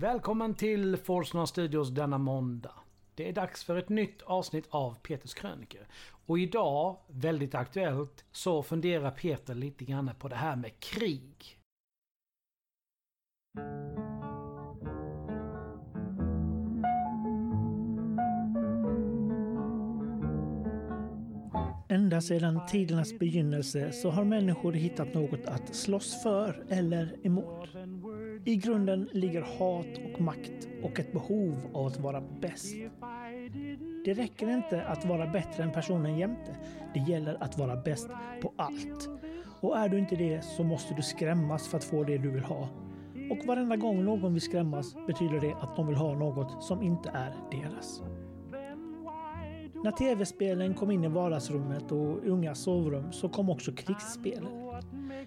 Välkommen till Forsnor Studios denna måndag. Det är dags för ett nytt avsnitt av Peters krönikor. Och idag, väldigt aktuellt, så funderar Peter lite grann på det här med krig. Ända sedan tidernas begynnelse så har människor hittat något att slåss för eller emot. I grunden ligger hat och makt och ett behov av att vara bäst. Det räcker inte att vara bättre än personen jämte. Det gäller att vara bäst på allt. Och är du inte det så måste du skrämmas för att få det du vill ha. Och varenda gång någon vill skrämmas betyder det att de vill ha något som inte är deras. När tv-spelen kom in i vardagsrummet och unga sovrum så kom också krigsspelen.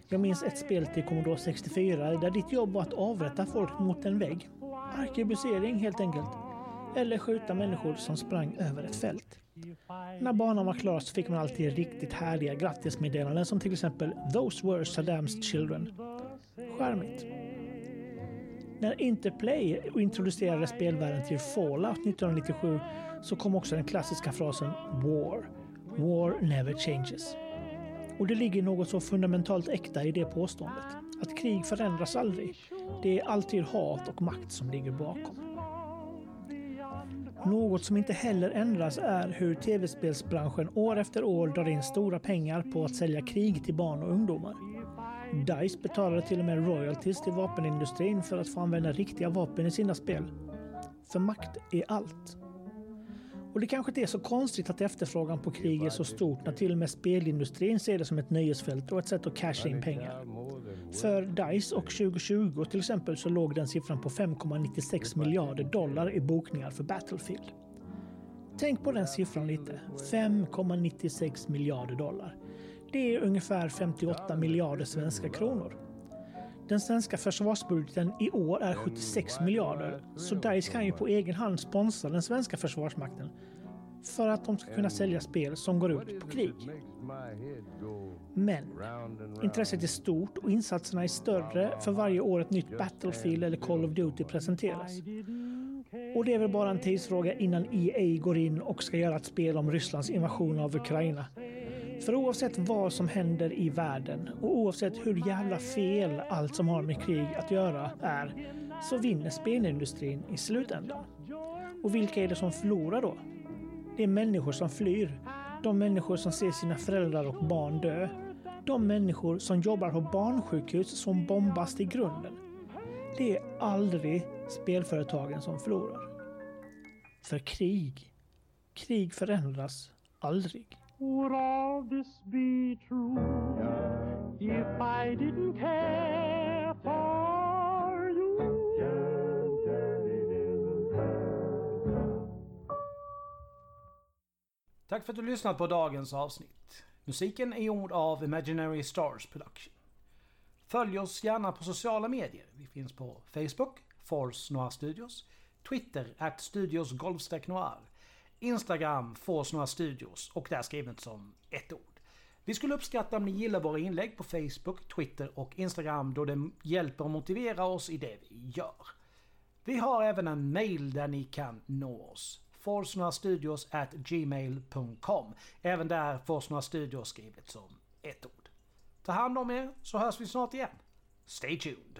Jag minns ett spel till Commodore 64 där ditt jobb var att avrätta folk mot en vägg. Arkebusering helt enkelt. Eller skjuta människor som sprang över ett fält. När banan var klar så fick man alltid riktigt härliga grattismeddelanden som till exempel “Those were Saddams children”. Charmigt. När Interplay introducerade spelvärlden till Fallout 1997 så kom också den klassiska frasen “War”. War never changes. Och det ligger något så fundamentalt äkta i det påståendet. Att krig förändras aldrig. Det är alltid hat och makt som ligger bakom. Något som inte heller ändras är hur tv-spelsbranschen år efter år drar in stora pengar på att sälja krig till barn och ungdomar. DICE betalade till och med royalties till vapenindustrin för att få använda riktiga vapen i sina spel. För makt är allt. Och det kanske inte är så konstigt att efterfrågan på krig är så stort när till och med spelindustrin ser det som ett nöjesfält och ett sätt att casha in pengar. För DICE och 2020 till exempel så låg den siffran på 5,96 miljarder dollar i bokningar för Battlefield. Tänk på den siffran lite. 5,96 miljarder dollar. Det är ungefär 58 miljarder svenska kronor. Den svenska försvarsbudgeten i år är 76 miljarder, så DICE kan ju på egen hand sponsra den svenska försvarsmakten för att de ska kunna sälja spel som går ut på krig. Men intresset är stort och insatserna är större för varje år ett nytt Battlefield eller Call of Duty presenteras. Och det är väl bara en tidsfråga innan EA går in och ska göra ett spel om Rysslands invasion av Ukraina. För oavsett vad som händer i världen och oavsett hur jävla fel allt som har med krig att göra är, så vinner spelindustrin i slutändan. Och vilka är det som förlorar då? Det är människor som flyr. De människor som ser sina föräldrar och barn dö. De människor som jobbar på barnsjukhus som bombas till grunden. Det är aldrig spelföretagen som förlorar. För krig, krig förändras aldrig. Would all this be true if I didn't care for you? Tack för att du lyssnat på dagens avsnitt. Musiken är gjord av Imaginary Stars Production. Följ oss gärna på sociala medier. Vi finns på Facebook, Force Noir Studios, Twitter, at Studios Noir, Instagram, Force Studios och där skrivet som ett ord. Vi skulle uppskatta om ni gillar våra inlägg på Facebook, Twitter och Instagram då det hjälper att motivera oss i det vi gör. Vi har även en mail där ni kan nå oss forsnorastudios at gmail.com. Även där Forsnora Studios skrivet som ett ord. Ta hand om er så hörs vi snart igen. Stay tuned!